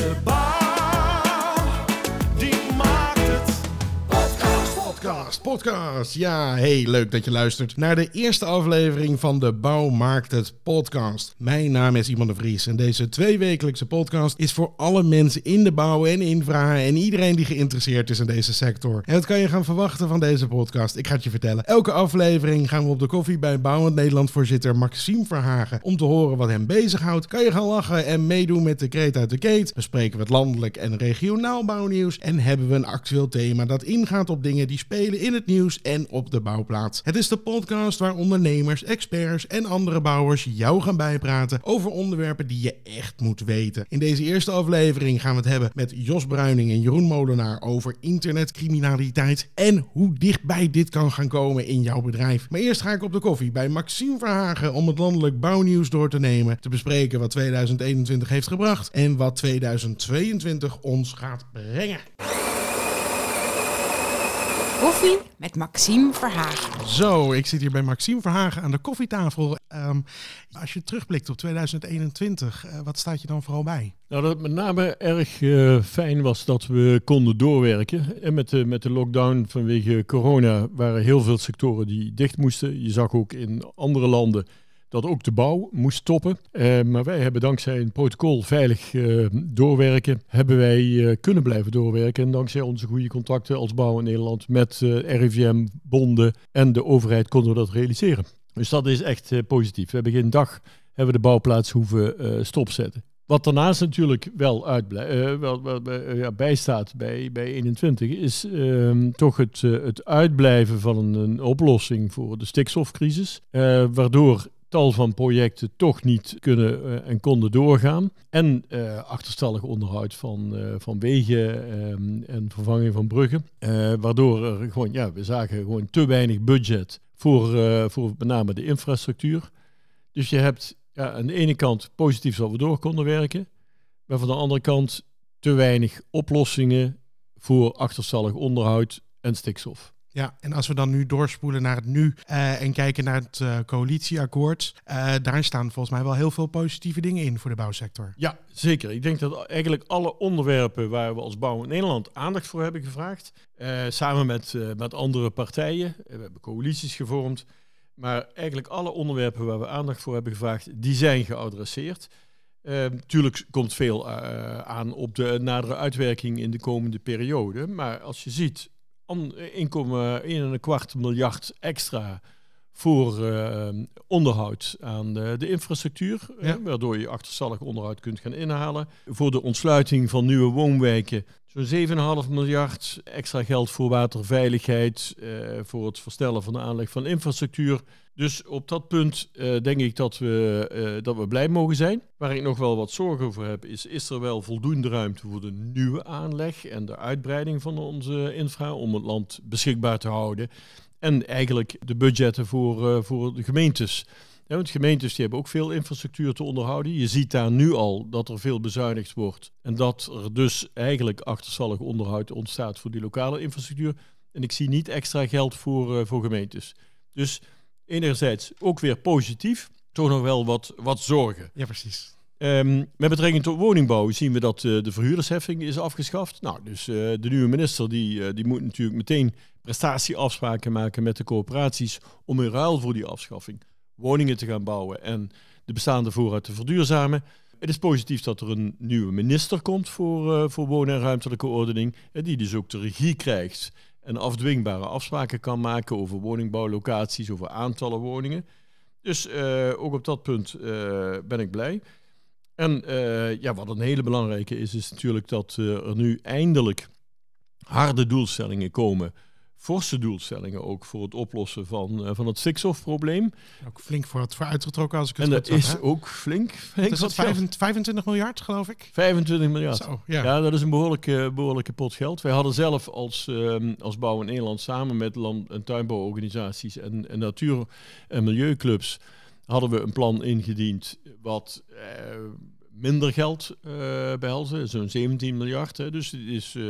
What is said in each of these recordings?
De bouw, Podcast. Ja, hey, leuk dat je luistert naar de eerste aflevering van de Bouw Maakt Het podcast. Mijn naam is Iman de Vries en deze tweewekelijkse podcast is voor alle mensen in de bouw en infra en iedereen die geïnteresseerd is in deze sector. En wat kan je gaan verwachten van deze podcast? Ik ga het je vertellen. Elke aflevering gaan we op de koffie bij Bouwend Nederland voorzitter Maxime Verhagen om te horen wat hem bezighoudt. Kan je gaan lachen en meedoen met de kreet uit de keet? Bespreken we het landelijk en regionaal bouwnieuws en hebben we een actueel thema dat ingaat op dingen die spelen in het nieuws en op de bouwplaats. Het is de podcast waar ondernemers, experts en andere bouwers jou gaan bijpraten over onderwerpen die je echt moet weten. In deze eerste aflevering gaan we het hebben met Jos Bruining en Jeroen Molenaar over internetcriminaliteit en hoe dichtbij dit kan gaan komen in jouw bedrijf. Maar eerst ga ik op de koffie bij Maxime Verhagen om het landelijk bouwnieuws door te nemen, te bespreken wat 2021 heeft gebracht en wat 2022 ons gaat brengen. Koffie met Maxime Verhagen. Zo, ik zit hier bij Maxime Verhagen aan de koffietafel. Ehm, als je terugblikt op 2021, eh, wat staat je dan vooral bij? Nou, dat het met name erg eh, fijn was dat we konden doorwerken. En met de, met de lockdown vanwege corona waren heel veel sectoren die dicht moesten. Je zag ook in andere landen dat ook de bouw moest stoppen. Eh, maar wij hebben dankzij een protocol veilig eh, doorwerken, hebben wij eh, kunnen blijven doorwerken. En dankzij onze goede contacten als bouw in Nederland met RIVM, bonden en de overheid konden we dat realiseren. Dus dat is echt positief. We hebben geen dag hebben de bouwplaats hoeven stopzetten. Wat daarnaast natuurlijk wel, uitblij- wel, wel ja, bijstaat bij, bij 21 is ehm, toch het, het uitblijven van een, een, oplossing voor de stikstofcrisis. waardoor tal van projecten toch niet kunnen uh, en konden doorgaan. En uh, achterstallig onderhoud van, uh, van wegen um, en vervanging van bruggen. waardoor er gewoon, ja, we zagen gewoon te weinig budget voor, voor met name de infrastructuur. Dus je hebt ja, aan de ene kant positief dat we door konden werken. Maar van de andere kant te weinig oplossingen voor achterstallig onderhoud en stikstof. Ja, en als we dan nu doorspoelen naar het nu uh, en kijken naar het uh, coalitieakkoord, uh, daar staan volgens mij wel heel veel positieve dingen in voor de bouwsector. Ja, zeker. Ik denk dat eigenlijk alle onderwerpen waar we als Bouw in Nederland aandacht voor hebben gevraagd, samen met, met andere partijen, we hebben coalities gevormd, maar eigenlijk alle onderwerpen waar we aandacht voor hebben gevraagd, die zijn geadresseerd. Natuurlijk komt veel aan op de nadere uitwerking in de komende periode, maar als je ziet 1,1 kwart miljard extra voor uh, onderhoud aan de, de infrastructuur, ja. uh, waardoor je achterstallig onderhoud kunt gaan inhalen. Voor de ontsluiting van nieuwe woonwijken zo'n 7,5 miljard extra geld voor waterveiligheid, uh, voor het verstellen van de aanleg van infrastructuur. Dus op dat punt uh, denk ik dat we, dat we blij mogen zijn. Waar ik nog wel wat zorgen over heb, is: is er wel voldoende ruimte voor de nieuwe aanleg en de uitbreiding van onze infra om het land beschikbaar te houden? En eigenlijk de budgetten voor, uh, voor de gemeentes. Ja, want gemeentes die hebben ook veel infrastructuur te onderhouden. Je ziet daar nu al dat er veel bezuinigd wordt. En dat er dus eigenlijk achterstallig onderhoud ontstaat voor die lokale infrastructuur. En ik zie niet extra geld voor, voor gemeentes. Dus enerzijds ook weer positief, toch nog wel wat, wat zorgen. Ja, precies. Um, met betrekking tot woningbouw zien we dat uh, de verhuurdersheffing is afgeschaft. Nou, dus uh, de nieuwe minister die, uh, die moet natuurlijk meteen prestatieafspraken maken met de coöperaties om in ruil voor die afschaffing woningen te gaan bouwen en de bestaande voorraad te verduurzamen. Het is positief dat er een nieuwe minister komt voor, voor wonen- en ruimtelijke ordening, die dus ook de regie krijgt en afdwingbare afspraken kan maken over woningbouwlocaties, over aantallen woningen. Dus ook op dat punt ben ik blij. En uh, ja, wat een hele belangrijke is, is natuurlijk dat er nu eindelijk harde doelstellingen komen forse doelstellingen ook voor het oplossen van, uh, van het stikstofprobleem. Ook flink voor het voor uitgetrokken als ik het En goed dat is ook flink. flink is dat wat geld. 25, 25 miljard, geloof ik? 25 miljard. Zo, ja. Ja, dat is een behoorlijke, behoorlijke pot geld. Wij hadden zelf als, ehm, als Bouw in Nederland samen met land- en tuinbouworganisaties en, en natuur- en milieuclubs hadden we een plan ingediend wat eh, minder geld eh behelzen, zo'n 17 miljard. Hè. Dus is, eh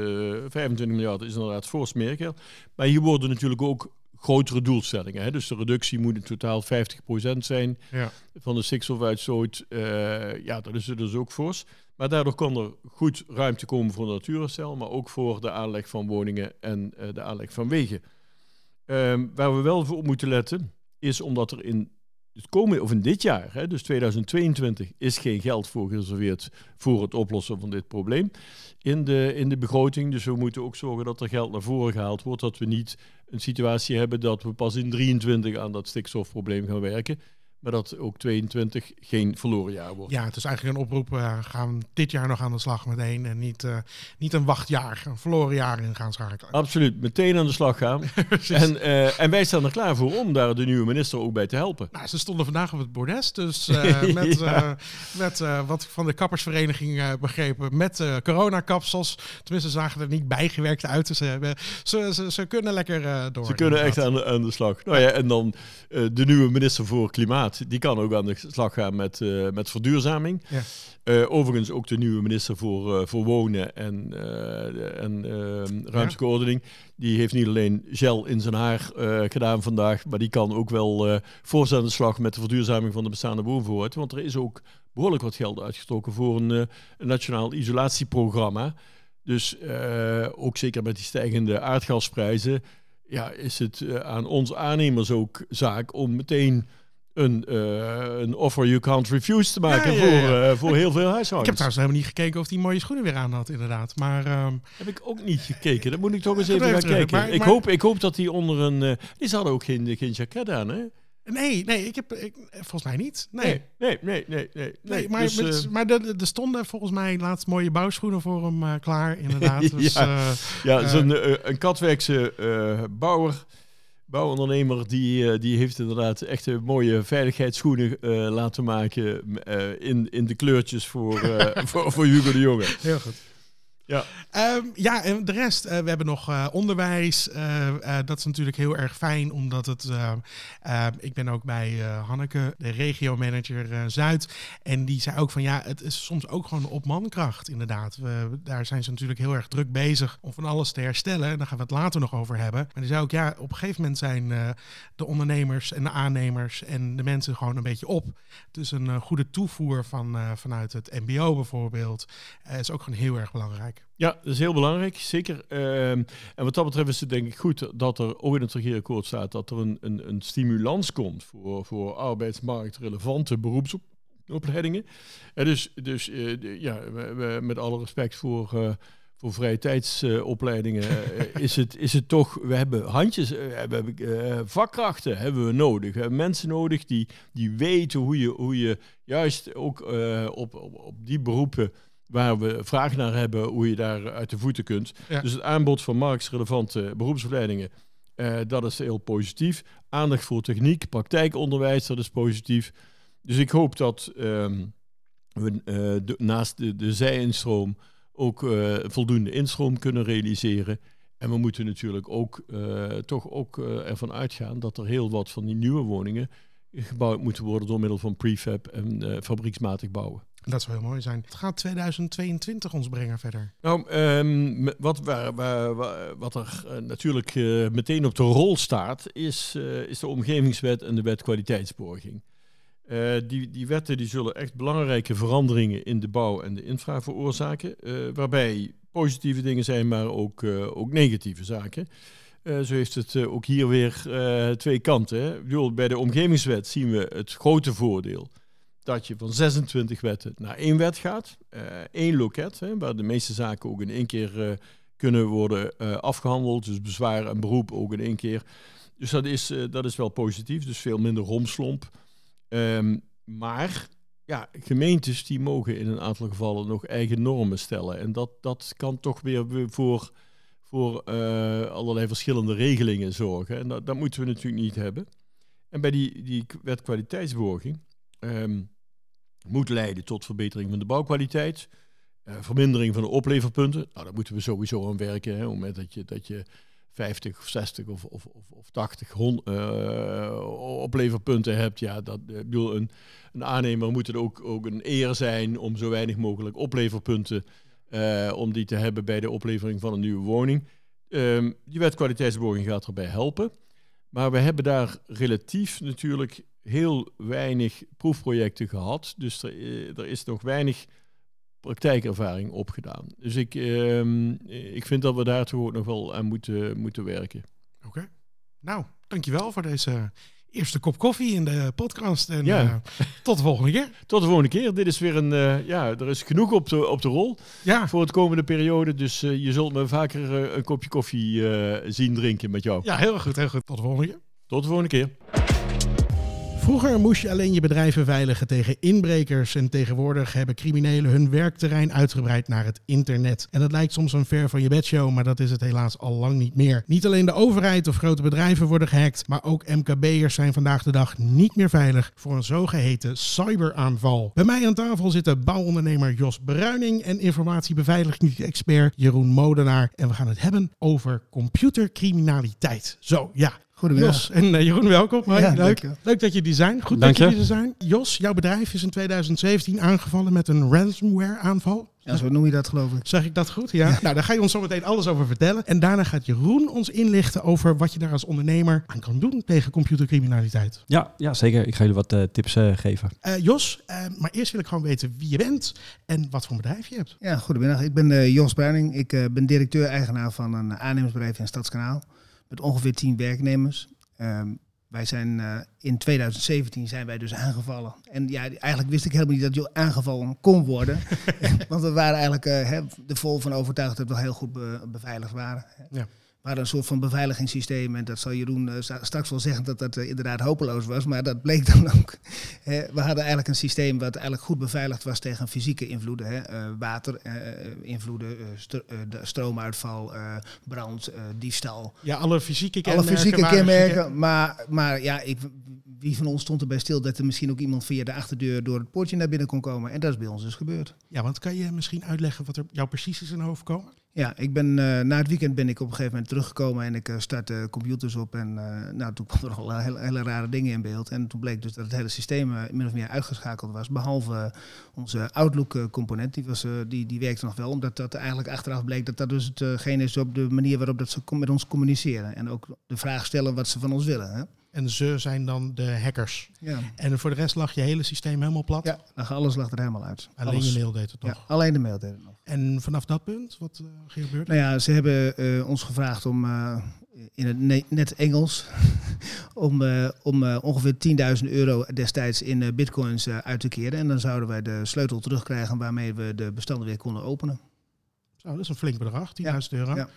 25 miljard is inderdaad fors meer geld. Maar hier worden natuurlijk ook grotere doelstellingen. Hè. Dus de reductie moet in totaal 50% zijn Ja. van de stikstofuitstoot. Eh ja, dat is dus ook fors. Maar daardoor kan er goed ruimte komen voor natuurherstel, maar ook voor de aanleg van woningen en eh, de aanleg van wegen. Ehm, waar we wel voor op moeten letten, is omdat er in het komende, of in dit jaar, hè, dus 2022, is geen geld voor gereserveerd voor het oplossen van dit probleem in de, in de begroting. Dus we moeten ook zorgen dat er geld naar voren gehaald wordt, dat we niet een situatie hebben dat we pas in 23 aan dat stikstofprobleem gaan werken. Maar dat ook 22 geen verloren jaar wordt. Ja, het is eigenlijk een oproep. eh gaan dit jaar nog aan de slag meteen. En niet, eh, niet een wachtjaar, een verloren jaar in gaan schakelen. Absoluut, meteen aan de slag gaan. en, eh, en wij staan er klaar voor om daar de nieuwe minister ook bij te helpen. Nou, ze stonden vandaag op het bordes. Dus met, Ja. met wat ik van de kappersvereniging begrepen, met coronakapsels. Tenminste, zagen er niet bijgewerkt uit. Dus ze, ze, ze, ze kunnen lekker door. Ze kunnen echt aan de, aan de slag. Nou ja, en dan de nieuwe minister voor Klimaat, die kan ook aan de slag gaan met, eh, met verduurzaming. Ja. Eh, overigens ook de nieuwe minister voor, eh, voor Wonen en, en ruimtelijke ordening. Die heeft niet alleen gel in zijn haar gedaan vandaag, maar die kan ook wel eh voor aan de slag met de verduurzaming van de bestaande woonvoorraad. Want er is ook behoorlijk wat geld uitgetrokken voor een, een nationaal isolatieprogramma. Dus ook zeker met die stijgende aardgasprijzen ja, is het aan ons aannemers ook zaak om meteen een, eh, een offer you can't refuse te maken Ja, ja, ja. Voor, eh, voor heel veel Ik huishoudens. heb trouwens helemaal niet gekeken of die mooie schoenen weer aan had, inderdaad. Maar ehm, Heb ik ook niet gekeken. Dat moet ik toch eens even gaan kijken. Maar- ik, hoop, ik hoop dat die onder een... eh, die hadden ook geen, geen jacket aan, hè? nee, nee, ik heb ik, volgens mij niet. Nee. Nee, nee, nee, nee. nee, maar, Dus, met- maar er stonden volgens mij laatst mooie bouwschoenen voor hem klaar, inderdaad. Dus, Ja. Ja, zo'n een Katwijkse eh, bouwer, bouwondernemer, die, eh, die heeft inderdaad echt een mooie veiligheidsschoenen eh, laten maken eh, in, in de kleurtjes voor, eh, voor, voor Hugo de Jonge. heel goed. Ja. Ehm, ja, en de rest, eh, we hebben nog eh, onderwijs. eh, dat is natuurlijk heel erg fijn, omdat het. ik ben ook bij Hanneke, de regiomanager Zuid. En die zei ook van ja, het is soms ook gewoon op mankracht, inderdaad. We, daar zijn ze natuurlijk heel erg druk bezig om van alles te herstellen. En daar gaan we het later nog over hebben. Maar die zei ook ja, op een gegeven moment zijn de ondernemers en de aannemers en de mensen gewoon een beetje op. Dus een goede toevoer van, vanuit het MBO bijvoorbeeld is ook gewoon heel erg belangrijk. Ja, dat is heel belangrijk, zeker. Ehm, en wat dat betreft is het denk ik goed dat er ook in het regeerakkoord staat dat er een, een, een stimulans komt voor, voor arbeidsmarktrelevante beroepsopleidingen. En dus dus eh, ja, met alle respect voor, eh, voor vrije tijdsopleidingen eh, is, het, is het toch, we hebben handjes, we hebben vakkrachten hebben we nodig. We hebben mensen nodig die, die weten hoe je, hoe je juist ook op, op, op die beroepen waar we vraag naar hebben, hoe je daar uit de voeten kunt. Ja. Dus het aanbod van marktrelevante beroepsopleidingen, eh, dat is heel positief. Aandacht voor techniek, praktijkonderwijs, dat is positief. Dus ik hoop dat ehm, we eh, de- naast de, de zijinstroom ook eh, voldoende instroom kunnen realiseren. En we moeten natuurlijk ook toch ook ervan uitgaan dat er heel wat van die nieuwe woningen gebouwd moeten worden door middel van prefab en fabrieksmatig bouwen. Dat zou heel mooi zijn. Het gaat 2022 ons brengen verder. Nou, ehm, wat, waar, wat er eh, natuurlijk eh, meteen op de rol staat, is, eh, is de omgevingswet en de wet kwaliteitsborging. Die, die wetten die zullen echt belangrijke veranderingen in de bouw en de infra veroorzaken, waarbij positieve dingen zijn, maar ook, ook negatieve zaken. Zo heeft het ook hier weer twee kanten. Hè. Bij de omgevingswet zien we het grote voordeel dat je van 26 wetten naar één wet gaat. Eh één loket, hè, waar de meeste zaken ook in één keer eh, kunnen worden eh, afgehandeld. Dus bezwaar en beroep ook in één keer. Dus dat is, dat is wel positief, dus veel minder romslomp. Ehm, maar ja, gemeentes die mogen in een aantal gevallen nog eigen normen stellen. En dat, dat kan toch weer voor, voor allerlei verschillende regelingen zorgen. En dat, dat moeten we natuurlijk niet hebben. En bij die, die wet kwaliteitsborging ehm, moet leiden tot verbetering van de bouwkwaliteit, eh, vermindering van de opleverpunten. Nou, daar moeten we sowieso aan werken. Hè, op het moment dat je, dat je 50 of 60 of, of, of, of 80 hon, eh, opleverpunten hebt, ja, dat, eh, bedoel, een, een aannemer moet het ook, ook een eer zijn om zo weinig mogelijk opleverpunten om die te hebben bij de oplevering van een nieuwe woning. Ehm, die wet kwaliteitsborging gaat erbij helpen. Maar we hebben daar relatief natuurlijk heel weinig proefprojecten gehad. Dus er, eh, er is nog weinig praktijkervaring opgedaan. Dus ik, ehm, ik vind dat we daar toch ook nog wel aan moeten, moeten werken. Oké. Nou, dankjewel voor deze eerste kop koffie in de podcast. En Ja. eh, tot de volgende keer. Tot de volgende keer. Dit is weer een, eh, ja, er is genoeg op de, op de rol Ja, voor het komende periode. Dus je zult me vaker een kopje koffie zien drinken met jou. ja heel goed, heel goed. Tot de volgende keer. Tot de volgende keer. Vroeger moest je alleen je bedrijf beveiligen tegen inbrekers en tegenwoordig hebben criminelen hun werkterrein uitgebreid naar het internet. En dat lijkt soms een ver van je bedshow, maar dat is het helaas al lang niet meer. Niet alleen de overheid of grote bedrijven worden gehackt, maar ook MKB'ers zijn vandaag de dag niet meer veilig voor een zogeheten cyberaanval. Bij mij aan tafel zitten bouwondernemer Jos Bruining en informatiebeveigigingsexpert Jeroen Modenaar. En we gaan het hebben over computercriminaliteit. Zo, ja. Goedemiddag. Jos en eh, Jeroen, welkom. Hoi, Ja, leuk. leuk dat je die zijn. Goed Dank dat je. jullie er zijn. Jos, jouw bedrijf is in 2017 aangevallen met een ransomware aanval. Ja, zo noem je dat geloof ik. Zeg ik dat goed? Ja. Nou, daar ga je ons zo meteen alles over vertellen. En daarna gaat Jeroen ons inlichten over wat je daar als ondernemer aan kan doen tegen computercriminaliteit. Ja, ja, zeker. Ik ga jullie wat eh, tips eh, geven. Eh, Jos, eh, maar eerst wil ik gewoon weten wie je bent en wat voor een bedrijf je hebt. Ja, goedemiddag. Ik ben eh, Jos Bruining. Ik eh, ben directeur-eigenaar van een aannemersbedrijf in Stadskanaal. Met ongeveer 10 werknemers. Ehm, wij zijn eh, in 2017 zijn wij dus aangevallen. En ja, eigenlijk wist ik helemaal niet dat je aangevallen kon worden. Want we waren eigenlijk eh, hè, er vol van overtuigd dat we heel goed be- beveiligd waren. Ja. We hadden een soort van beveiligingssysteem. En dat zal Jeroen eh, straks wel zeggen dat dat eh, inderdaad hopeloos was. Maar dat bleek dan ook. We hadden eigenlijk een systeem wat eigenlijk goed beveiligd was tegen fysieke invloeden. Hè, eh, water, invloeden, stro- de stroomuitval, brand, diefstal. Ja, alle fysieke Alle kenmerken. fysieke waren kenmerken. Maar, maar ja, ik, wie van ons stond erbij stil dat er misschien ook iemand via de achterdeur door het poortje naar binnen kon komen. En dat is bij ons dus gebeurd. Ja, want kan je misschien uitleggen wat er jou precies is in overkomen? Ja, ik ben, eh, na het weekend ben ik op een gegeven moment teruggekomen en ik eh, startte computers op. En eh, nou, toen kwamen er al hele, hele rare dingen in beeld. En toen bleek dus dat het hele systeem min of meer uitgeschakeld was. Behalve eh, onze Outlook-component, die, was, die, die werkte nog wel. Omdat dat eigenlijk achteraf bleek dat dat dus hetgeen is op de manier waarop dat ze met ons communiceren. En ook de vraag stellen wat ze van ons willen. Hè? En ze zijn dan de hackers. Ja. En voor de rest lag je hele systeem helemaal plat. ja, lag- alles lag er helemaal uit. Alleen Alles. je mail deed het Ja, toch. alleen de mail deed het nog. En vanaf dat punt, wat uh, gebeurt er? Nou ja, ze hebben eh, ons gevraagd om eh, in het ne- net Engels om, eh, om eh, ongeveer 10.000 euro destijds in eh, bitcoins eh, uit te keren. En dan zouden wij de sleutel terugkrijgen waarmee we de bestanden weer konden openen. Zo, dat is een flink bedrag, 10.000 euro. ja.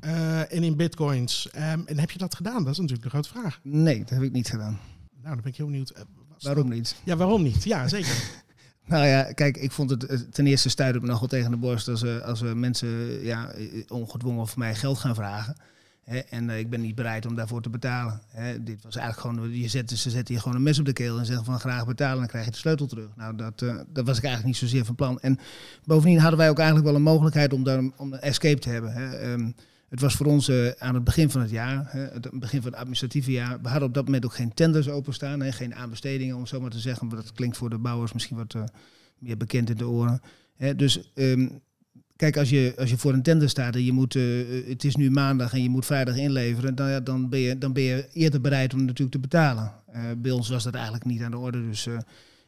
Eh, en in bitcoins. Ehm, en heb je dat gedaan? Dat is natuurlijk de grote vraag. Nee, dat heb ik niet gedaan. Nou, dan ben ik heel benieuwd. Eh, Waarom niet? Ja, waarom niet? Ja, zeker. Nou ja, kijk, ik vond het eh, ten eerste stuit me nogal tegen de borst als, als mensen ja, ongedwongen voor mij geld gaan vragen. En eh, ik ben niet bereid om daarvoor te betalen. Dit was eigenlijk gewoon, je zet, ze zetten je gewoon een mes op de keel en zeggen van graag betalen en dan krijg je de sleutel terug. Nou, dat, eh, dat was ik eigenlijk niet zozeer van plan. En bovendien hadden wij ook eigenlijk wel een mogelijkheid om, daar, om een escape te hebben. Ehm, het was voor ons eh, aan het begin van het jaar, het begin van het administratieve jaar. We hadden op dat moment ook geen tenders openstaan, hè, geen aanbestedingen om zo maar te zeggen. Maar dat klinkt voor de bouwers misschien wat meer bekend in de oren. Dus ehm, kijk, als je, als je voor een tender staat en je moet, eh, het is nu maandag en je moet vrijdag inleveren, dan, ja, dan, ben, je, dan ben je eerder bereid om natuurlijk te betalen. Eh, bij ons was dat eigenlijk niet aan de orde. Dus, eh,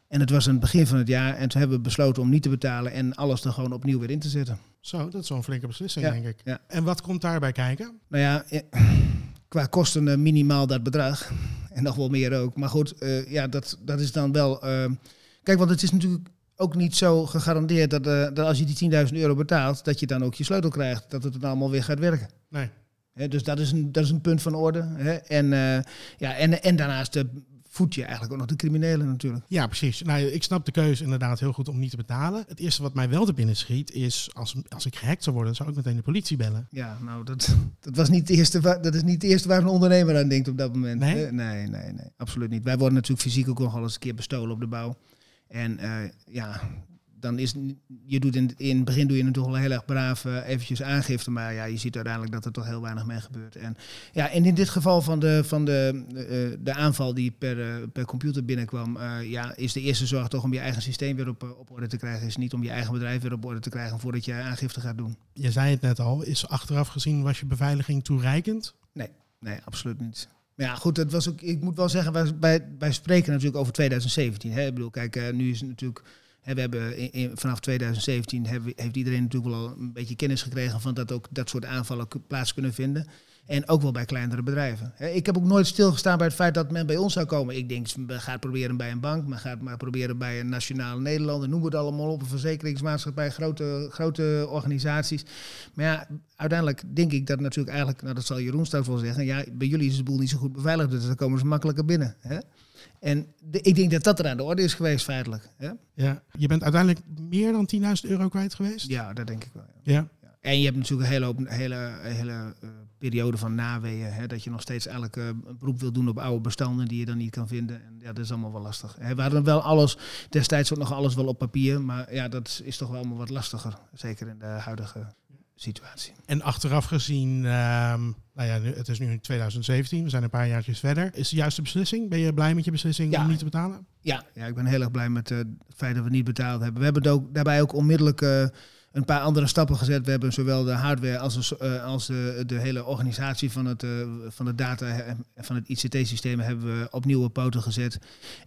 en het was aan het begin van het jaar en toen hebben we besloten om niet te betalen en alles er gewoon opnieuw weer in te zetten. Zo, dat is wel een flinke beslissing, Ja, denk ik. ja. En wat komt daarbij kijken? Nou ja, qua kosten minimaal dat bedrag. En nog wel meer ook. Maar goed, ja, dat, dat is dan wel... kijk, want het is natuurlijk ook niet zo gegarandeerd dat, eh, dat als je die 10.000 euro betaalt... dat je dan ook je sleutel krijgt, dat het dan allemaal weer gaat werken. Nee. Dus dat is, een, dat is een punt van orde. Hè. En, eh, ja, en, en daarnaast eh, voed je eigenlijk ook nog de criminelen natuurlijk. Ja, precies. Nou, ik snap de keuze inderdaad heel goed om niet te betalen. Het eerste wat mij wel te binnen schiet is, als, als ik gehackt zou worden, zou ik meteen de politie bellen. Ja, nou, dat, dat, was niet het eerste waar, dat is niet het eerste waar een ondernemer aan denkt op dat moment. Nee? hè. nee, nee, nee, absoluut niet. Wij worden natuurlijk fysiek ook nog wel eens een keer bestolen op de bouw. En eh, ja, dan is je doet in, in het begin doe je natuurlijk wel heel erg braaf eh, eventjes aangifte, maar ja, je ziet uiteindelijk dat er toch heel weinig mee gebeurt. En ja, en in dit geval van de, van de, eh, de aanval die per, per computer binnenkwam, ja, is de eerste zorg toch om je eigen systeem weer op, op orde te krijgen. Is niet om je eigen bedrijf weer op orde te krijgen voordat je aangifte gaat doen. Je zei het net al, is achteraf gezien was je beveiliging toereikend? Nee, absoluut niet. Ja, goed, het was ook, ik moet wel zeggen, wij, wij, spreken natuurlijk over 2017. Hè? Ik bedoel, kijk, eh, nu is het natuurlijk Hè, we hebben vanaf 2017 hebben, heeft iedereen natuurlijk wel een beetje kennis gekregen van dat ook dat soort aanvallen plaats kunnen vinden. En ook wel bij kleinere bedrijven. Ik heb ook nooit stilgestaan bij het feit dat men bij ons zou komen. Ik denk, men gaat proberen bij een bank, men gaat maar proberen bij een nationale Nederlander, noem het allemaal op, een verzekeringsmaatschappij, grote, grote organisaties. Maar ja, uiteindelijk denk ik dat natuurlijk eigenlijk, nou dat zal Jeroen straks wel zeggen, ja, bij jullie is de boel niet zo goed beveiligd, dus dan komen ze makkelijker binnen. Hè? En de- ik denk dat dat er aan de orde is geweest feitelijk. Hè? Ja. Je bent uiteindelijk meer dan 10.000 euro kwijt geweest? Ja, dat denk ik wel. ja. Ja. En je hebt natuurlijk een hele, hoop- hele, hele eh, periode van naweeën. Hè, dat je nog steeds een beroep wil doen op oude bestanden die je dan niet kan vinden. En ja, dat is allemaal wel lastig. Hè, we hadden wel alles, destijds ook nog alles wel op papier. Maar ja, dat is toch wel allemaal wat lastiger. Zeker in de huidige situatie. En achteraf gezien, ehm, nou ja, nu- het is nu 2017, we zijn een paar jaartjes verder. Is de juiste beslissing? Ben je blij met je beslissing Ja. om niet te betalen? Ja, ja, ik ben heel erg blij met eh, het feit dat we niet betaald hebben. We hebben het ook, daarbij ook onmiddellijk eh, een paar andere stappen gezet. We hebben zowel de hardware als, eh, als de, de hele organisatie van het, eh, van de data en van het ICT-systeem hebben we op nieuwe poten gezet.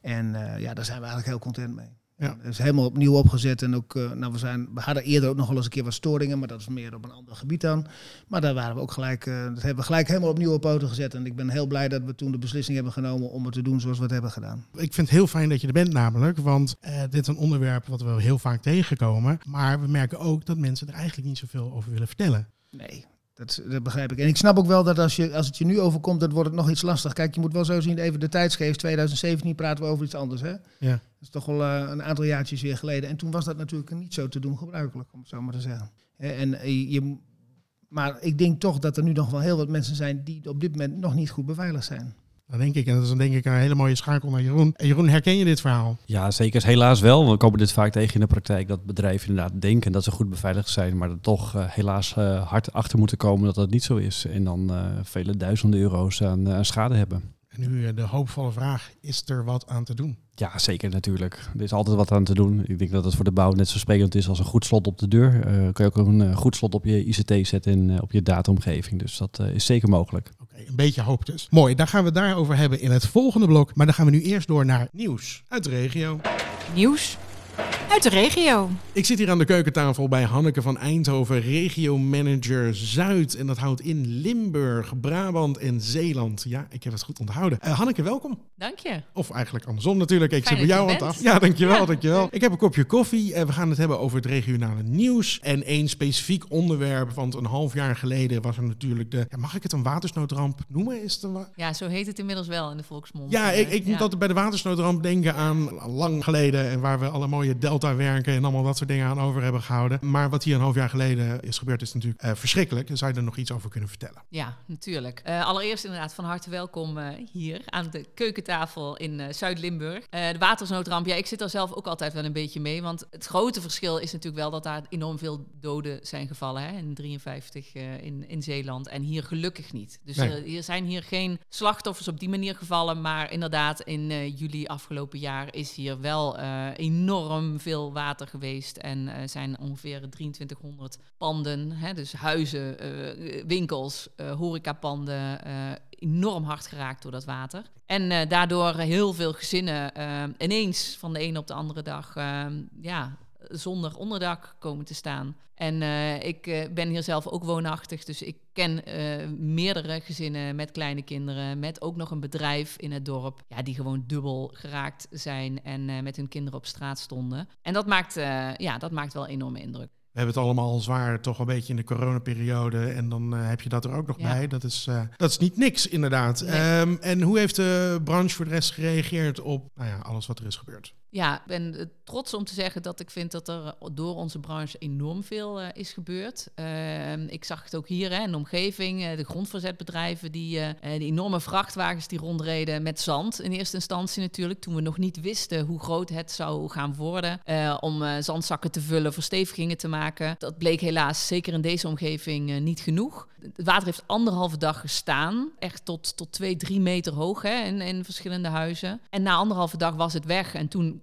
En eh, ja, daar zijn we eigenlijk heel content mee. Ja. Het is helemaal opnieuw opgezet. En ook, eh, nou, we, zijn, we hadden eerder ook nog wel eens een keer wat storingen, maar dat is meer op een ander gebied dan. Maar daar waren we ook gelijk, eh, dat hebben we gelijk helemaal op nieuwe poten gezet. En ik ben heel blij dat we toen de beslissing hebben genomen om het te doen zoals we het hebben gedaan. Ik vind het heel fijn dat je er bent namelijk, want eh, dit is een onderwerp wat we heel vaak tegenkomen. Maar we merken ook dat mensen er eigenlijk niet zoveel over willen vertellen. Nee, dat, dat begrijp ik. En ik snap ook wel dat als, je, als het je nu overkomt, dan wordt het nog iets lastig. Kijk, je moet wel zo zien, even de tijdsgeest. 2017 praten we over iets anders, hè? Ja. Dat is toch wel eh, een aantal jaartjes weer geleden. En toen was dat natuurlijk niet zo te doen gebruikelijk, om het zo maar te zeggen. En eh, je, maar ik denk toch dat er nu nog wel heel wat mensen zijn die op dit moment nog niet goed beveiligd zijn. Dat denk ik. En dat is dan denk ik een hele mooie schakel naar Jeroen. En Jeroen, herken je dit verhaal? Ja, zeker. Helaas wel. We komen dit vaak tegen in de praktijk dat bedrijven inderdaad denken dat ze goed beveiligd zijn, maar er toch eh, helaas eh, hard achter moeten komen dat dat niet zo is. En dan eh, vele duizenden euro's aan, aan schade hebben. En nu eh, de hoopvolle vraag, is er wat aan te doen? Ja, zeker natuurlijk. Er is altijd wat aan te doen. Ik denk dat het voor de bouw net zo sprekend is als een goed slot op de deur. Eh kan je ook een eh, goed slot op je ICT zetten en eh, op je dataomgeving. Dus dat eh, is zeker mogelijk. Oké, een beetje hoop dus. Mooi, daar gaan we het daarover hebben in het volgende blok. Maar dan gaan we nu eerst door naar nieuws uit de regio. Nieuws uit de regio. Ik zit hier aan de keukentafel bij Hanneke van Eindhoven, regiomanager Zuid. En dat houdt in Limburg, Brabant en Zeeland. Ja, ik heb het goed onthouden. Eh, Hanneke, welkom. Dank je. Of eigenlijk andersom natuurlijk. Ik Fijn zit bij jou aan tafel. Ja, dankjewel, Ja. dankjewel. Ik heb een kopje koffie en we gaan het hebben over het regionale nieuws. En één specifiek onderwerp, want een half jaar geleden was er natuurlijk de... Ja, mag ik het een watersnoodramp noemen? Is het een wa- Ja, zo heet het inmiddels wel in de volksmond. ja, Eh, ik, ik moet altijd bij de watersnoodramp denken aan lang geleden. En waar we alle mooie delta-werken en allemaal dat soort dingen aan over hebben gehouden. Maar wat hier een half jaar geleden is gebeurd, is natuurlijk eh, verschrikkelijk. Zou je er nog iets over kunnen vertellen? Ja, natuurlijk. Eh, allereerst inderdaad van harte welkom eh, hier aan de keukentafel in Zuid-Limburg. De watersnoodramp, ja, ik zit daar zelf ook altijd wel een beetje mee. Want het grote verschil is natuurlijk wel dat daar enorm veel doden zijn gevallen. Hè, in 53 eh, in, in Zeeland. En hier gelukkig niet. Dus Nee. er, hier zijn hier geen slachtoffers op die manier gevallen. Maar inderdaad, in juli afgelopen jaar is hier wel eh, veel water geweest. En eh, zijn ongeveer 2300 panden, hè, dus huizen, eh, winkels, eh, horecapanden, enorm hard geraakt door dat water. En daardoor heel veel gezinnen ineens van de ene op de andere dag ja, zonder onderdak komen te staan. En eh, ik eh, ben hier zelf ook woonachtig, dus ik ken eh, meerdere gezinnen met kleine kinderen, met ook nog een bedrijf in het dorp, ja, die gewoon dubbel geraakt zijn en met hun kinderen op straat stonden. En dat maakt, ja, dat maakt wel enorme indruk. We hebben het allemaal zwaar, toch een beetje in de coronaperiode. En dan heb je dat er ook nog Ja. bij. Dat is, dat is niet niks, inderdaad. Nee. Ehm, en hoe heeft de branche voor de rest gereageerd op nou ja, alles wat er is gebeurd? Ja, ik ben eh, trots om te zeggen dat ik vind dat er door onze branche enorm veel eh, is gebeurd. Ehm, ik zag het ook hier hè, in de omgeving. eh, de grondverzetbedrijven, die, die enorme vrachtwagens die rondreden met zand. In eerste instantie natuurlijk, toen we nog niet wisten hoe groot het zou gaan worden. om zandzakken te vullen, verstevigingen te maken. Dat bleek helaas, zeker in deze omgeving, niet genoeg. Het water heeft anderhalve dag gestaan. Echt tot, tot twee, drie meter hoog hè, in, in verschillende huizen. En na anderhalve dag was het weg. En toen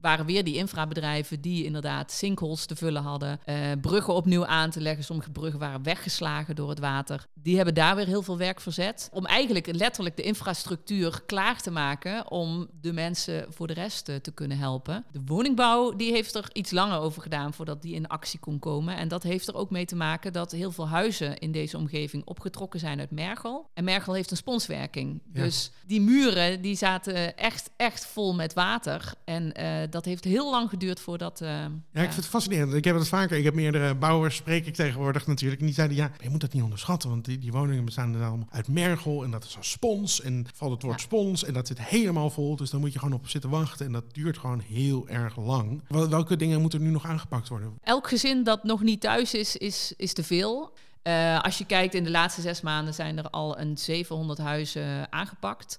waren weer die infrabedrijven die inderdaad sinkholes te vullen hadden, eh, bruggen opnieuw aan te leggen. Sommige bruggen waren weggeslagen door het water. Die hebben daar weer heel veel werk verzet om eigenlijk letterlijk de infrastructuur klaar te maken om de mensen voor de rest eh, te kunnen helpen. De woningbouw die heeft er iets langer over gedaan voordat die in actie kon komen. En dat heeft er ook mee te maken dat heel veel huizen in deze omgeving opgetrokken zijn uit Mergel. En Mergel heeft een sponswerking. Ja. Dus die muren die zaten echt, echt vol met water. En eh, dat heeft heel lang geduurd voordat... eh, Ja, ik vind het fascinerend. Ik heb het vaker. Ik heb meerdere bouwers, spreek ik tegenwoordig natuurlijk. En die zeiden, ja, je moet dat niet onderschatten. Want die, die woningen bestaan dan allemaal uit mergel. En dat is een spons. En valt het woord Ja. spons. En dat zit helemaal vol. Dus daar moet je gewoon op zitten wachten. En dat duurt gewoon heel erg lang. Wel- Welke dingen moeten er nu nog aangepakt worden? Elk gezin dat nog niet thuis is, is, is te veel. Eh, als je kijkt, in de laatste zes maanden zijn er al een 700 huizen aangepakt.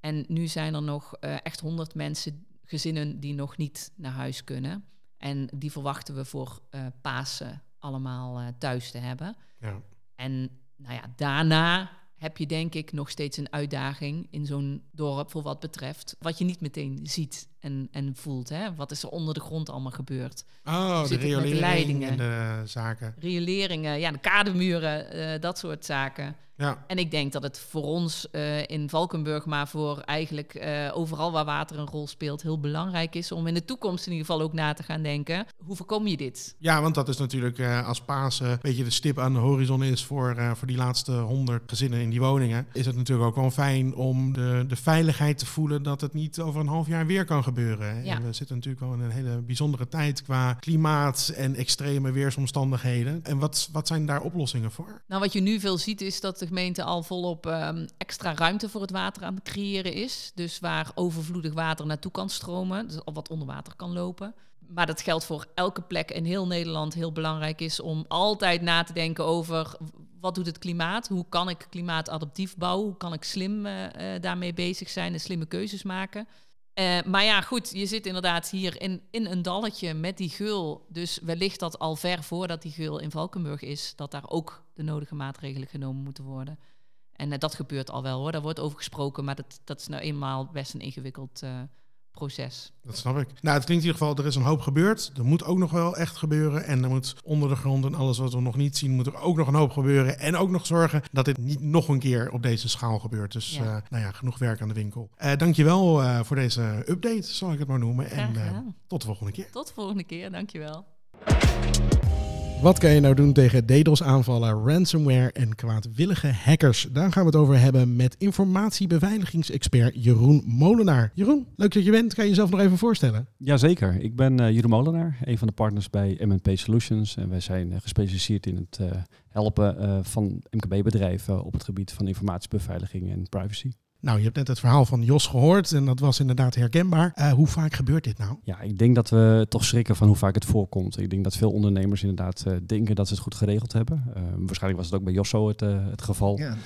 En nu zijn er nog eh, echt 100 mensen, gezinnen, die nog niet naar huis kunnen. En die verwachten we voor eh Pasen allemaal eh, thuis te hebben. Ja. En nou ja, daarna heb je denk ik nog steeds een uitdaging in zo'n dorp voor wat betreft wat je niet meteen ziet en, en voelt. Hè? Wat is er onder de grond allemaal gebeurd? Oh, de riolering leidingen? en de zaken. rioleringen, ja, de kademuren, eh, dat soort zaken. Ja, En ik denk dat het voor ons eh, in Valkenburg, maar voor eigenlijk eh, overal waar water een rol speelt, heel belangrijk is om in de toekomst in ieder geval ook na te gaan denken: hoe voorkom je dit? ja want dat is natuurlijk als Pasen een beetje de stip aan de horizon is voor, voor die laatste honderd gezinnen in die woningen. Is het natuurlijk ook wel fijn om de, de veiligheid te voelen dat het niet over een half jaar weer kan gebeuren. Ja. En we zitten natuurlijk wel in een hele bijzondere tijd qua klimaat en extreme weersomstandigheden. En wat, wat zijn daar oplossingen voor? Nou, wat je nu veel ziet is dat de gemeente al volop ehm, extra ruimte voor het water aan het creëren is. Dus waar overvloedig water naartoe kan stromen, dus al wat onder water kan lopen. Maar dat geldt voor elke plek in heel Nederland heel belangrijk is om altijd na te denken over wat doet het klimaat? Hoe kan ik klimaatadaptief bouwen? Hoe kan ik slim eh, eh, daarmee bezig zijn en slimme keuzes maken? Eh, maar ja, goed, je zit inderdaad hier in, in een dalletje met die geul. Dus wellicht dat al ver voordat die geul in Valkenburg is, dat daar ook de nodige maatregelen genomen moeten worden. En eh, dat gebeurt al wel hoor, daar wordt over gesproken, maar dat, dat is nou eenmaal best een ingewikkeld eh, proces. Dat snap ik. Nou, het klinkt in ieder geval, er is een hoop gebeurd. Er moet ook nog wel echt gebeuren. En er moet onder de grond en alles wat we nog niet zien, moet er ook nog een hoop gebeuren. En ook nog zorgen dat dit niet nog een keer op deze schaal gebeurt. Dus Ja. eh, nou ja, genoeg werk aan de winkel. Eh dankjewel eh voor deze update, zal ik het maar noemen. En tot de volgende keer. Tot de volgende keer, dankjewel. Wat kan je nou doen tegen DDoS-aanvallen, ransomware en kwaadwillige hackers? Daar gaan we het over hebben met informatiebeveiligings-expert Jeroen Molenaar. Jeroen, leuk dat je bent. Kan je jezelf nog even voorstellen? Jazeker, ik ben eh Jeroen Molenaar, een van de partners bij MNP Solutions. En wij zijn eh, gespecialiseerd in het eh, helpen van MKB-bedrijven op het gebied van informatiebeveiliging en privacy. Nou, je hebt net het verhaal van Jos gehoord en dat was inderdaad herkenbaar. Eh, hoe vaak gebeurt dit nou? Ja, ik denk dat we toch schrikken van hoe vaak het voorkomt. Ik denk dat veel ondernemers inderdaad eh, denken dat ze het goed geregeld hebben. Eh, waarschijnlijk was het ook bij Josso het, eh, het geval. Ja,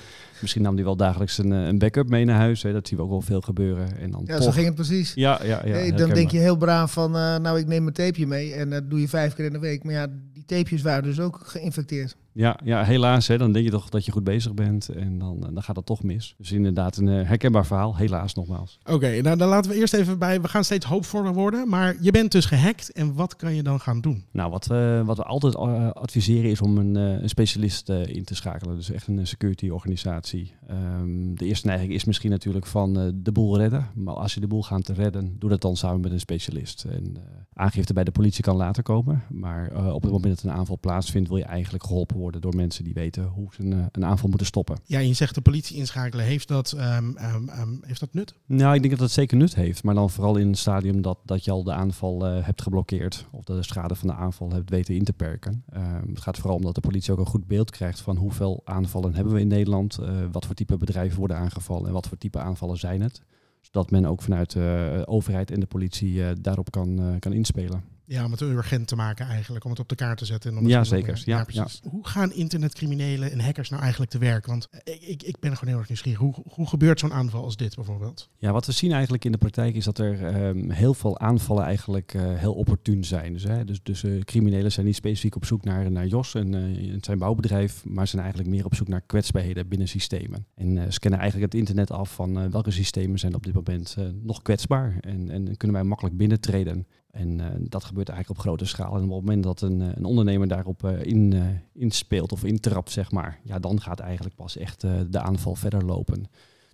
Misschien nam hij wel dagelijks een, een backup mee naar huis. Hè. Dat zien we ook wel veel gebeuren. En dan ja toch... zo ging het precies. Ja, ja, ja. Hey, dan denk je heel braaf van, eh, nou ik neem mijn tapeje mee en dat doe je vijf keer in de week. Maar ja, die tapejes waren dus ook geïnfecteerd. Ja, ja, helaas. Hè, dan denk je toch dat je goed bezig bent en dan, eh, dan gaat het toch mis. Dus inderdaad een eh, herkenbaar verhaal. Helaas nogmaals. Oké, nou dan laten we eerst even bij. We gaan steeds hoopvoller worden, maar je bent dus gehackt en wat kan je dan gaan doen? Nou, wat we, wat we altijd eh, adviseren is om een, eh, een specialist eh, in te schakelen. Dus echt een eh, security organisatie. Ehm, de eerste neiging is misschien natuurlijk van eh, de boel redden. Maar als je de boel gaat redden, doe dat dan samen met een specialist. En eh, aangifte bij de politie kan later komen. Maar eh, op het moment dat een aanval plaatsvindt, wil je eigenlijk geholpen worden door mensen die weten hoe ze een, eh, een aanval moeten stoppen. Ja, je zegt de politie inschakelen. Heeft dat, ehm, ehm, ehm, heeft dat nut? Nou, ik denk dat het zeker nut heeft. Maar dan vooral in het stadium dat, dat je al de aanval eh, hebt geblokkeerd. Of de schade van de aanval hebt weten in te perken. Het gaat vooral om dat de politie ook een goed beeld krijgt van hoeveel aanvallen hebben we in Nederland. eh, wat voor type bedrijven worden aangevallen en wat voor type aanvallen zijn het. Zodat men ook vanuit de overheid en de politie daarop kan, kan inspelen. Ja, om het urgent te maken eigenlijk, om het op de kaart te zetten. En om Ja, zeker. Ja, precies. Hoe gaan internetcriminelen en hackers nou eigenlijk te werk? Want ik, ik, ik ben gewoon heel erg nieuwsgierig. Hoe, hoe gebeurt zo'n aanval als dit bijvoorbeeld? Ja, wat we zien eigenlijk in de praktijk is dat er ehm, heel veel aanvallen eigenlijk eh, heel opportun zijn. Dus, hè, dus, dus eh, criminelen zijn niet specifiek op zoek naar, naar Jos en eh, het zijn bouwbedrijf, maar zijn eigenlijk meer op zoek naar kwetsbaarheden binnen systemen. En scannen eigenlijk het internet af van welke systemen zijn op dit moment nog kwetsbaar en, en kunnen wij makkelijk binnentreden. En eh, dat gebeurt eigenlijk op grote schaal. En op het moment dat een, eh, een ondernemer daarop eh, in, inspeelt of intrapt, zeg maar, ja, dan gaat eigenlijk pas echt de aanval verder lopen.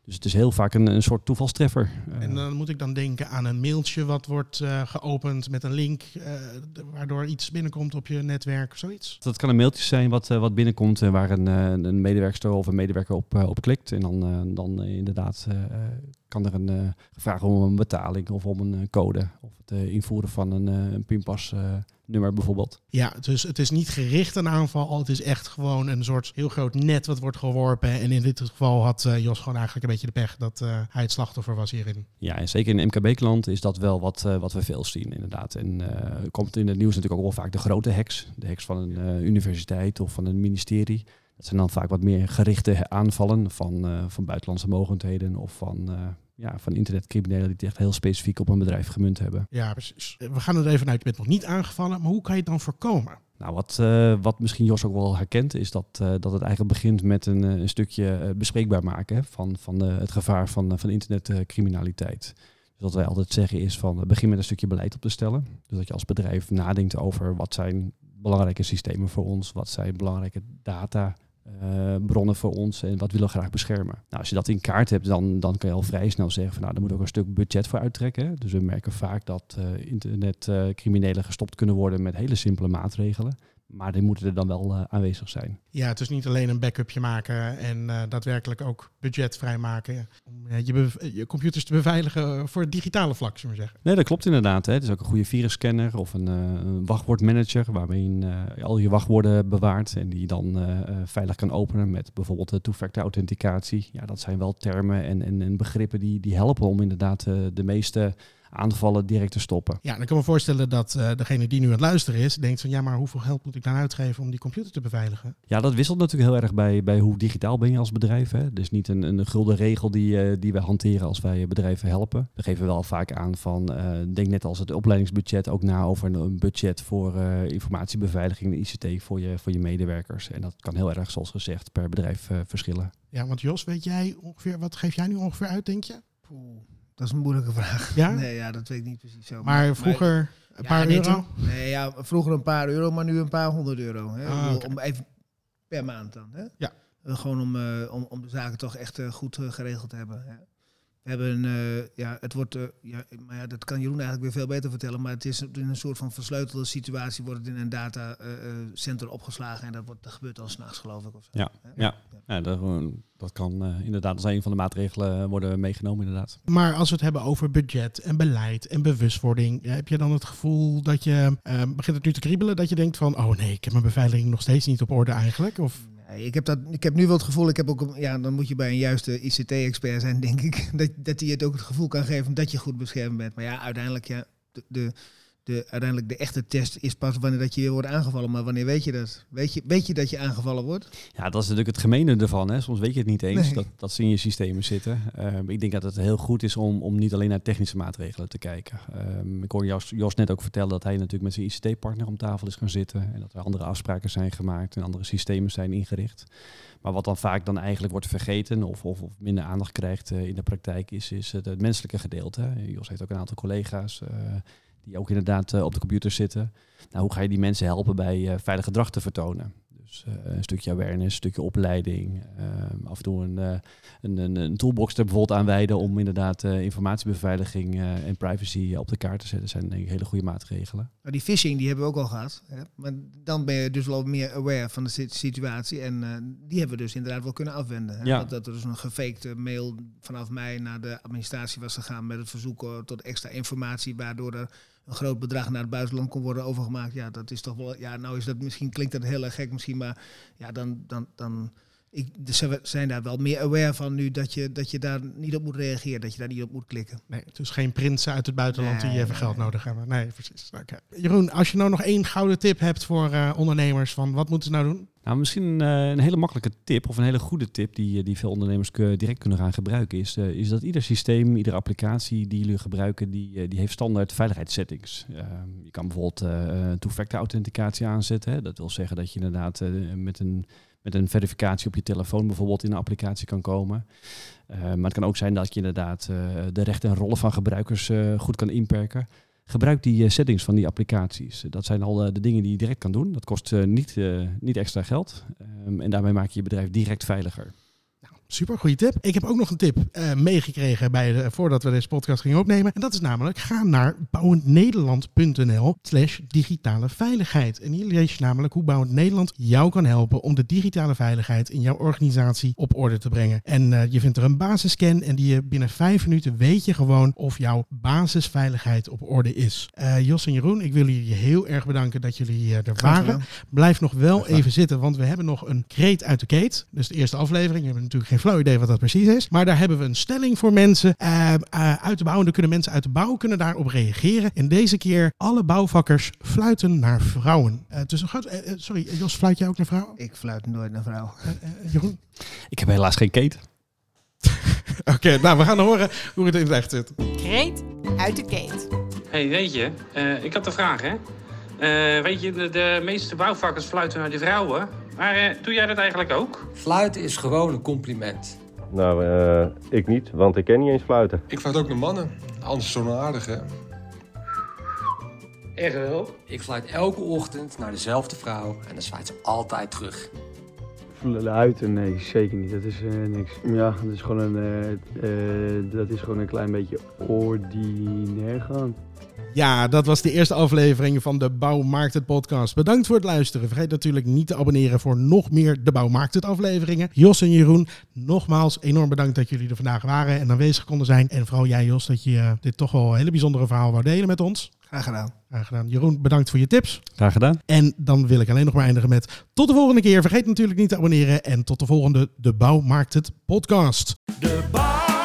Dus het is heel vaak een, een soort toevalstreffer. Eh, En dan moet ik dan denken aan een mailtje wat wordt eh, geopend met een link, eh, waardoor iets binnenkomt op je netwerk of zoiets. Dat kan een mailtje zijn wat, wat binnenkomt eh, waar een, een medewerkster of een medewerker op, op klikt. En dan, dan inderdaad kan er een vraag om een betaling of om een code. Of het invoeren van een, een pinpas nummer bijvoorbeeld. Ja, dus het is niet gericht een aanval, het is echt gewoon een soort heel groot net wat wordt geworpen. En in dit geval had eh, Jos gewoon eigenlijk een beetje de pech dat eh, hij het slachtoffer was hierin. Ja, en zeker in MKB-klant is dat wel wat, eh, wat we veel zien inderdaad. En komt in het nieuws natuurlijk ook wel vaak de grote hacks. De hacks van een universiteit of van een ministerie. Dat zijn dan vaak wat meer gerichte aanvallen van, van buitenlandse mogendheden of van, ja, van internetcriminelen die het echt heel specifiek op een bedrijf gemunt hebben. Ja, precies. We gaan er even uit, je bent nog niet aangevallen, maar hoe kan je het dan voorkomen? Nou, wat, eh, wat misschien Jos ook wel herkent, is dat, eh, dat het eigenlijk begint met een, eh, een stukje bespreekbaar maken van, van het gevaar van, van internetcriminaliteit. Dus wat wij altijd zeggen is van begin met een stukje beleid op te stellen. Dus dat je als bedrijf nadenkt over wat zijn belangrijke systemen voor ons, wat zijn belangrijke data. Eh, bronnen voor ons en wat willen we graag beschermen. Nou, als je dat in kaart hebt, dan, dan kan je al vrij snel zeggen van nou, daar moet ook een stuk budget voor uittrekken. Dus we merken vaak dat eh internetcriminelen gestopt kunnen worden met hele simpele maatregelen. Maar die moeten er dan wel eh, aanwezig zijn. Ja, het is niet alleen een backupje maken en eh, daadwerkelijk ook budget vrijmaken om eh, je, je computers te beveiligen voor het digitale vlak, zullen we zeggen. Nee, dat klopt inderdaad. Hè. Het is ook een goede virusscanner of een, eh, een wachtwoordmanager waarmee je eh, al je wachtwoorden bewaart en die je dan veilig kan openen met bijvoorbeeld de two-factor authenticatie. Ja, dat zijn wel termen en, en, en begrippen die, die helpen om inderdaad de meeste aanvallen direct te stoppen. Ja, dan kan ik me voorstellen dat eh, degene die nu aan het luisteren is, denkt van ja, maar hoeveel geld moet ik dan uitgeven om die computer te beveiligen? Ja, dat wisselt natuurlijk heel erg bij, bij hoe digitaal ben je als bedrijf. Hè. Dus niet een, een gulden regel die, eh, die we hanteren als wij bedrijven helpen. We geven wel vaak aan van, eh, denk net als het opleidingsbudget ook na over een, een budget voor informatiebeveiliging en ICT voor je, voor je medewerkers. En dat kan heel erg, zoals gezegd, per bedrijf verschillen. Ja, want Jos, weet jij ongeveer, wat geef jij nu ongeveer uit, denk je? Dat is een moeilijke vraag. Ja? Nee, ja, dat weet ik niet precies zo. Maar vroeger een paar euro? nee, ja, vroeger een paar euro, maar nu een paar honderd euro. Hè? Ah. Om even per maand dan. Hè? Ja. Gewoon om, eh, om, om de zaken toch echt eh, goed eh, geregeld te hebben. Hè? Hebben, eh, ja, het wordt, eh, ja, maar ja, dat kan Jeroen eigenlijk weer veel beter vertellen, maar het is in een soort van versleutelde situatie, wordt het in een datacenter opgeslagen en dat, wordt, dat gebeurt al s'nachts geloof ik. Of zo. Ja, ja. Ja, dat, eh, dat kan eh, inderdaad als een van de maatregelen worden meegenomen inderdaad. Maar als we het hebben over budget en beleid en bewustwording, heb je dan het gevoel dat je, eh, begint het nu te kriebelen, dat je denkt van, oh nee, ik heb mijn beveiliging nog steeds niet op orde eigenlijk? Of, Nee, ik, heb dat, ik heb nu wel het gevoel, ik heb ook, ja, dan moet je bij een juiste ICT-expert zijn, denk ik, dat, dat hij het ook het gevoel kan geven dat je goed beschermd bent. Maar ja, uiteindelijk, ja, de, de, uiteindelijk de echte test is pas wanneer dat je weer wordt aangevallen. Maar wanneer weet je dat? Weet je, weet je dat je aangevallen wordt? Ja, dat is natuurlijk het gemene ervan. Hè. Soms weet je het niet eens Nee. dat, dat ze in je systemen zitten. Ehm, ik denk dat het heel goed is om, om niet alleen naar technische maatregelen te kijken. Ehm, ik hoorde Jos, Jos net ook vertellen dat hij natuurlijk met zijn ICT-partner om tafel is gaan zitten. En dat er andere afspraken zijn gemaakt en andere systemen zijn ingericht. Maar wat dan vaak dan eigenlijk wordt vergeten of, of, of minder aandacht krijgt eh, in de praktijk is, is het, het menselijke gedeelte. Jos heeft ook een aantal collega's eh, die ook inderdaad eh, op de computer zitten. Nou, hoe ga je die mensen helpen bij eh, veilig gedrag te vertonen? Dus eh, een stukje awareness, een stukje opleiding. ehm, af en toe een, een, een, een toolbox er bijvoorbeeld aanwijden om inderdaad informatiebeveiliging en privacy op de kaart te zetten. zijn denk ik hele goede maatregelen. Nou, die phishing die hebben we ook al gehad. Hè? Maar dan ben je dus wel meer aware van de sit- situatie. En die hebben we dus inderdaad wel kunnen afwenden. Hè? Ja. Dat, dat er dus een gefakte mail vanaf mij naar de administratie was gegaan met het verzoek tot extra informatie, waardoor er een groot bedrag naar het buitenland kon worden overgemaakt. Ja, dat is toch wel. Ja, nou is dat misschien klinkt dat heel erg gek misschien, maar ja, dan, dan, dan ik, dus ze zijn daar wel meer aware van nu dat je, dat je daar niet op moet reageren, dat je daar niet op moet klikken. Nee, dus geen prinsen uit het buitenland die even geld nee. nodig hebben. Nee, precies. Oké. Jeroen, als je nou nog één gouden tip hebt voor eh, ondernemers, van wat moeten ze nou doen? Nou, misschien eh, een hele makkelijke tip of een hele goede tip die, eh, die veel ondernemers ke- direct kunnen gaan gebruiken, is, eh, is dat ieder systeem, iedere applicatie die jullie gebruiken, die, die heeft standaard veiligheidssettings. Ehm, je kan bijvoorbeeld eh, een two-factor authenticatie aanzetten. Hè. Dat wil zeggen dat je inderdaad eh, met een met een verificatie op je telefoon bijvoorbeeld in een applicatie kan komen. Eh, maar het kan ook zijn dat je inderdaad eh, de rechten en rollen van gebruikers eh, goed kan inperken. Gebruik die settings van die applicaties. Dat zijn al de dingen die je direct kan doen. Dat kost niet, niet extra geld. Ehm, en daarmee maak je je bedrijf direct veiliger. Super, goede tip. Ik heb ook nog een tip eh, meegekregen bij de, voordat we deze podcast gingen opnemen. En dat is namelijk, ga naar bouwendnederland.nl slash digitale veiligheid. En hier lees je namelijk hoe Bouwend Nederland jou kan helpen om de digitale veiligheid in jouw organisatie op orde te brengen. En eh, je vindt er een basisscan en die je binnen vijf minuten weet je gewoon of jouw basisveiligheid op orde is. Eh, Jos en Jeroen, ik wil jullie heel erg bedanken dat jullie er waren. Blijf nog wel even zitten, want we hebben nog een kreet uit de keet. Dus de eerste aflevering. We hebben natuurlijk geen flauw idee wat dat precies is. Maar daar hebben we een stelling voor mensen eh, eh, uit de bouw. En dan kunnen mensen uit de bouw kunnen daarop reageren. En deze keer alle bouwvakkers fluiten naar vrouwen. Eh, sorry, Jos, fluit jij ook naar vrouwen? Ik fluit nooit naar vrouw. Eh, Jeroen? Ik heb helaas geen keten. Oké, nou we gaan horen hoe het in het echt zit. Kreet uit de keet. hey, weet je, eh, ik had een vraag, hè. Eh, weet je, de, de meeste bouwvakkers fluiten naar de vrouwen. Maar eh, doe jij dat eigenlijk ook? Fluiten is gewoon een compliment. Nou, eh, ik niet, want ik ken niet eens fluiten. Ik fluit ook naar mannen. Anders zo aardig, hè? Echt wel? Ik fluit elke ochtend naar dezelfde vrouw en dan zwaait ze altijd terug. Fluiten, nee, zeker niet. Dat is eh, niks. Ja, dat is gewoon een, eh, eh, dat is gewoon een klein beetje ordinair gaan. Ja, dat was de eerste aflevering van de Bouwmarkt het podcast. Bedankt voor het luisteren. Vergeet natuurlijk niet te abonneren voor nog meer de Bouwmarkt het afleveringen. Jos en Jeroen, nogmaals enorm bedankt dat jullie er vandaag waren en aanwezig konden zijn. En vooral jij Jos, dat je eh, dit toch wel een hele bijzondere verhaal wou delen met ons. Graag gedaan. Graag gedaan. Jeroen, bedankt voor je tips. Graag gedaan. En dan wil ik alleen nog maar eindigen met tot de volgende keer. Vergeet natuurlijk niet te abonneren en tot de volgende De Bouwmarkt het podcast. De bouw